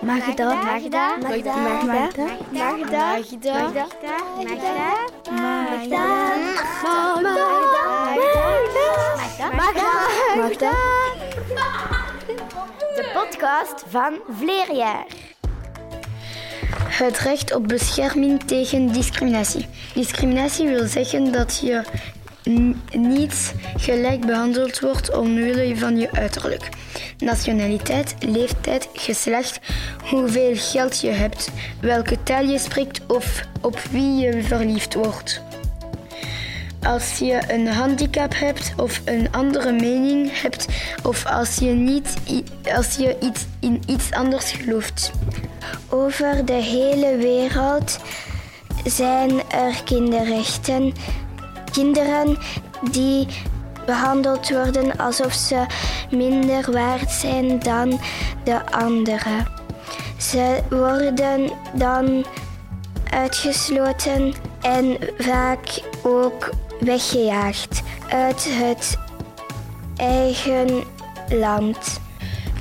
Magda. Magda. Magda. Magda. Magda. Magda. Magda. Magda. De podcast van Vleerjaar. Het recht op bescherming tegen discriminatie. Discriminatie wil zeggen dat je niet gelijk behandeld wordt omwille van je uiterlijk. Nationaliteit, leeftijd, geslacht, hoeveel geld je hebt, welke taal je spreekt of op wie je verliefd wordt. Als je een handicap hebt of een andere mening hebt of als je, niet, als je iets, in iets anders gelooft. Over de hele wereld zijn er kinderrechten. Kinderen die behandeld worden alsof ze minder waard zijn dan de anderen. Ze worden dan uitgesloten en vaak ook weggejaagd uit het eigen land.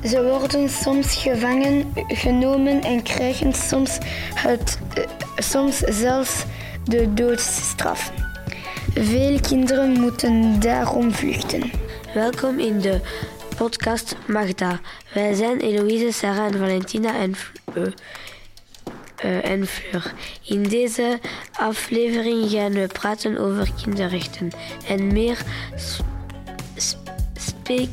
Ze worden soms gevangen genomen en krijgen soms, het, eh, soms zelfs de doodstraf. Veel kinderen moeten daarom vluchten. Welkom in de podcast Magda. Wij zijn Eloïse, Sarah en Valentina en, eh, eh, en Fleur. In deze aflevering gaan we praten over kinderrechten en meer spe-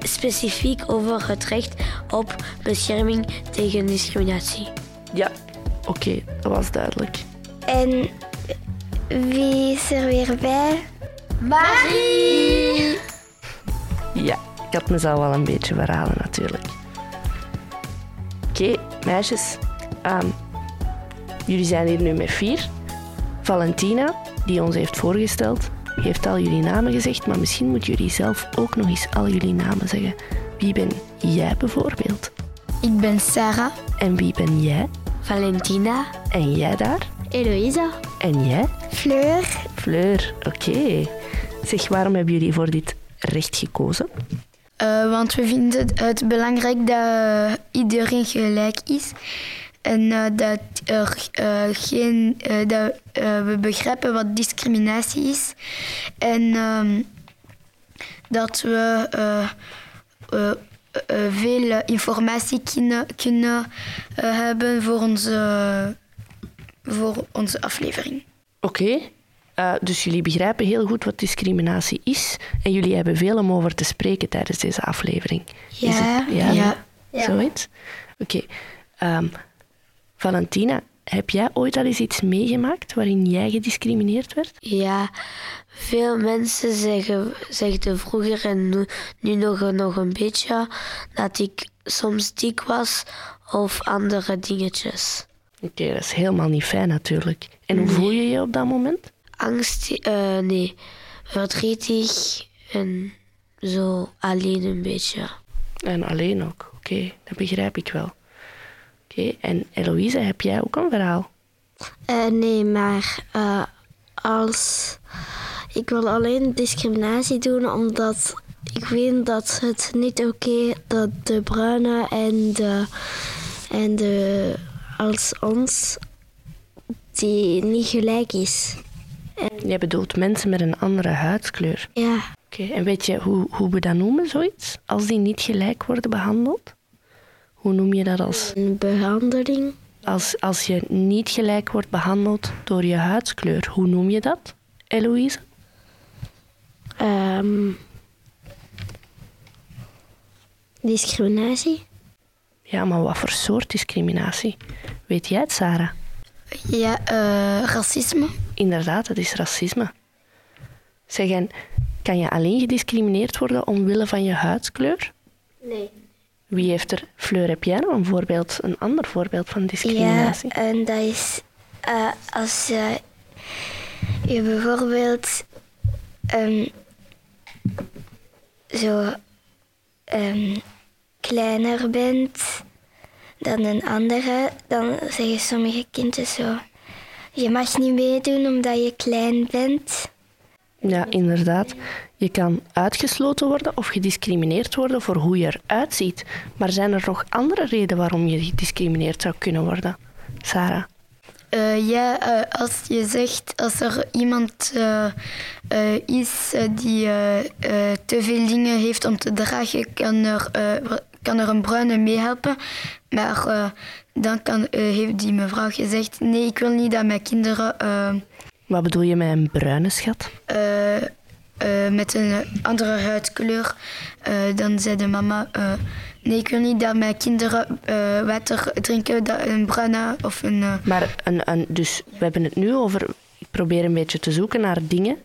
specifiek over het recht op bescherming tegen discriminatie. Ja, oké, dat was duidelijk. En wie is er weer bij? Marie! Ja, ik had mezelf wel een beetje verraden natuurlijk. Oké, meisjes. ehm, jullie zijn hier nu met vier. Valentina, die ons heeft voorgesteld, heeft al jullie namen gezegd, maar misschien moeten jullie zelf ook nog eens al jullie namen zeggen. Wie ben jij bijvoorbeeld? Ik ben Sarah. En wie ben jij? Valentina, En jij daar? Eloïsa, En jij? Fleur. Fleur, oké. Zeg, waarom hebben jullie voor dit recht gekozen? Eh, want we vinden het belangrijk dat iedereen gelijk is. En eh, dat, er, eh, geen, dat we begrijpen wat discriminatie is. En ehm, dat we veel informatie kunnen, kunnen hebben voor onze, voor onze aflevering. Oké, eh, dus jullie begrijpen heel goed wat discriminatie is en jullie hebben veel om over te spreken tijdens deze aflevering. Is Ja, het- ja, ja. zoiets? Oké, ehm, Valentina, heb jij ooit al eens iets meegemaakt waarin jij gediscrimineerd werd? Ja, veel mensen zeggen, zegden vroeger en nu, nu nog, nog een beetje dat ik soms dik was of andere dingetjes. Oké, dat is helemaal niet fijn natuurlijk. En hoe voel je je op dat moment? Angst, eh, nee, verdrietig en zo alleen een beetje. En alleen ook. Oké, dat begrijp ik wel. Oké, en Eloïse, heb jij ook een verhaal? Eh, nee, maar eh, als ik wil alleen discriminatie doen omdat ik vind dat het niet oké dat de bruine en de en de als ons die niet gelijk is. Jij bedoelt mensen met een andere huidskleur. Ja, Oké, en weet je hoe, hoe we dat noemen, zoiets? Als die niet gelijk worden behandeld? Hoe noem je dat als, een behandeling. als, als je niet gelijk wordt behandeld door je huidskleur? Hoe noem je dat, Eloïse? ehm, discriminatie. Ja, maar wat voor soort discriminatie? Weet jij het, Sarah? Ja, eh, racisme. Inderdaad, het is racisme. Zeg, en kan je alleen gediscrimineerd worden omwille van je huidskleur? Nee. Wie heeft er... Fleur, heb jij nog een voorbeeld, een ander voorbeeld van Ja, discriminatie? en dat is eh, als je bijvoorbeeld ehm, zo ehm, kleiner bent dan een andere, dan zeggen sommige kinderen zo: Je mag niet meedoen omdat je klein bent. Ja, inderdaad. Je kan uitgesloten worden of gediscrimineerd worden voor hoe je eruit ziet. Maar zijn er nog andere redenen waarom je gediscrimineerd zou kunnen worden? Sarah? Uh, ja, uh, als je zegt als er iemand uh, is die te veel dingen heeft om te dragen, kan er, kan er een bruine meehelpen. Maar dan kan, heeft die mevrouw gezegd: nee, ik wil niet dat mijn kinderen. Wat bedoel je met een bruine schat? met een andere huidkleur. dan zei de mama: Nee, ik wil niet dat mijn kinderen water drinken, dat een bruine of een... Maar een, een, dus we hebben het nu over... Ik probeer een beetje te zoeken naar dingen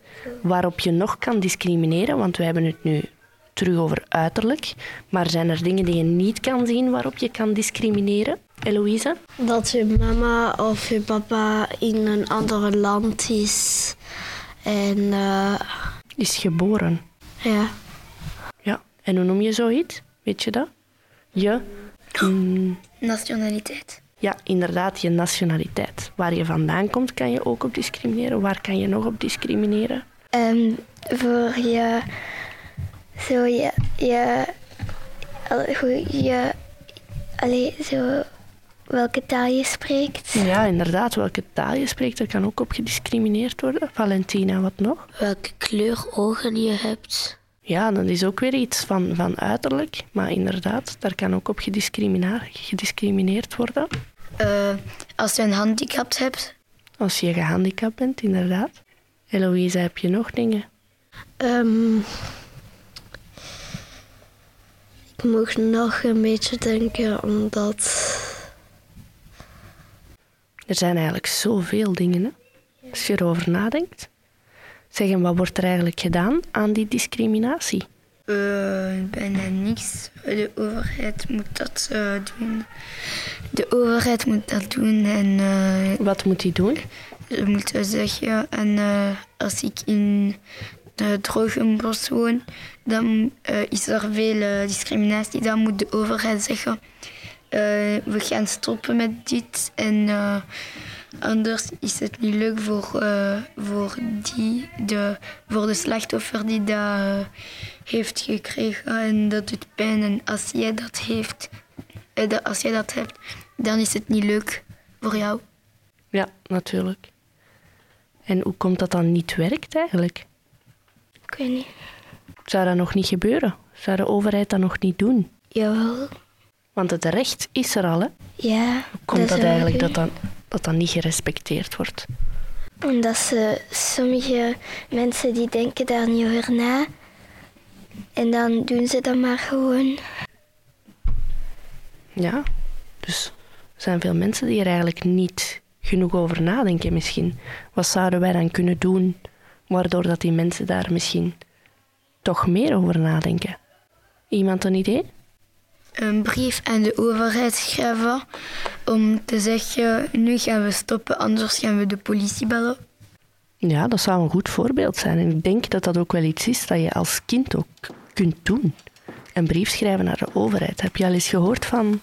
waarop je nog kan discrimineren, want we hebben het nu terug over uiterlijk. Maar zijn er dingen die je niet kan zien waarop je kan discrimineren, Eloïse? Dat je mama of je papa in een ander land is en... Uh... Is geboren? Ja. Ja, en hoe noem je zoiets? Weet je dat? je... Mm, nationaliteit. Ja, inderdaad, je nationaliteit. Waar je vandaan komt, kan je ook op discrimineren. Waar kan je nog op discrimineren? Um, voor je... Zo je... je, je allee, zo, welke taal je spreekt. Ja, inderdaad, welke taal je spreekt, daar kan ook op gediscrimineerd worden. Valentina, wat nog? Welke kleur ogen je hebt. Ja, dat is ook weer iets van, van uiterlijk. Maar inderdaad, daar kan ook op gediscrimineerd worden. Uh, als je een handicap hebt? Als je gehandicapt bent, inderdaad. Eloïse, heb je nog dingen? Um, ik moet nog een beetje denken, omdat... Er zijn eigenlijk zoveel dingen, hè? als je erover nadenkt. Zeg, en wat wordt er eigenlijk gedaan aan die discriminatie? Uh, bijna niks. De overheid moet dat uh, doen. De overheid moet dat doen. En, uh, wat moet die doen? Ze moeten zeggen, en als ik in de Drogenbos woon, dan is er veel discriminatie. Dan moet de overheid zeggen, we gaan stoppen met dit. En Anders is het niet leuk voor, voor, die, de, voor de slachtoffer die dat heeft gekregen. En dat doet pijn. En als jij dat, heeft, als jij dat hebt, dan is het niet leuk voor jou. Ja, natuurlijk. En hoe komt dat dan niet werkt eigenlijk? Ik weet niet. Zou dat nog niet gebeuren? Zou de overheid dat nog niet doen? Jawel. Want het recht is er al, hè? Ja. Hoe komt dat, dat eigenlijk dat dan dat dat niet gerespecteerd wordt? Omdat ze sommige mensen die denken daar niet over na. En dan doen ze dat maar gewoon. Ja, dus er zijn veel mensen die er eigenlijk niet genoeg over nadenken misschien. Wat zouden wij dan kunnen doen waardoor dat die mensen daar misschien toch meer over nadenken? Iemand een idee? een brief aan de overheid schrijven om te zeggen: nu gaan we stoppen, anders gaan we de politie bellen. Ja, dat zou een goed voorbeeld zijn. En ik denk dat dat ook wel iets is dat je als kind ook kunt doen. Een brief schrijven naar de overheid. Heb je al eens gehoord van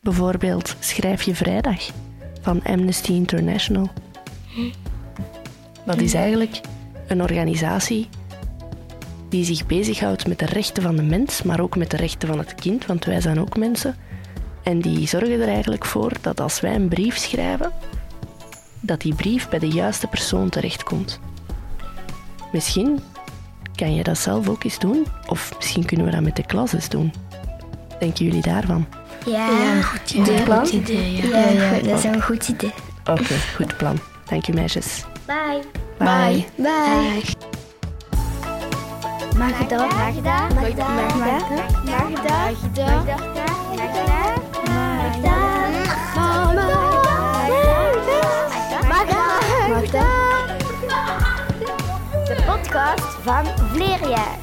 bijvoorbeeld Schrijf je vrijdag van Amnesty International? Dat is eigenlijk een organisatie die zich bezighoudt met de rechten van de mens, maar ook met de rechten van het kind, want wij zijn ook mensen. En die zorgen er eigenlijk voor dat als wij een brief schrijven, dat die brief bij de juiste persoon terechtkomt. Misschien kan je dat zelf ook eens doen, of misschien kunnen we dat met de klas eens doen. Denken jullie daarvan? Ja, ja goed idee. Goed idee ja. Ja, ja, dat is een goed idee. Oké, goed plan. Dank u meisjes. Bye. Bye. Bye. Magda, Magda, Magda, Magda, Magda, Magda, Magda, De podcast van Vleerjaar.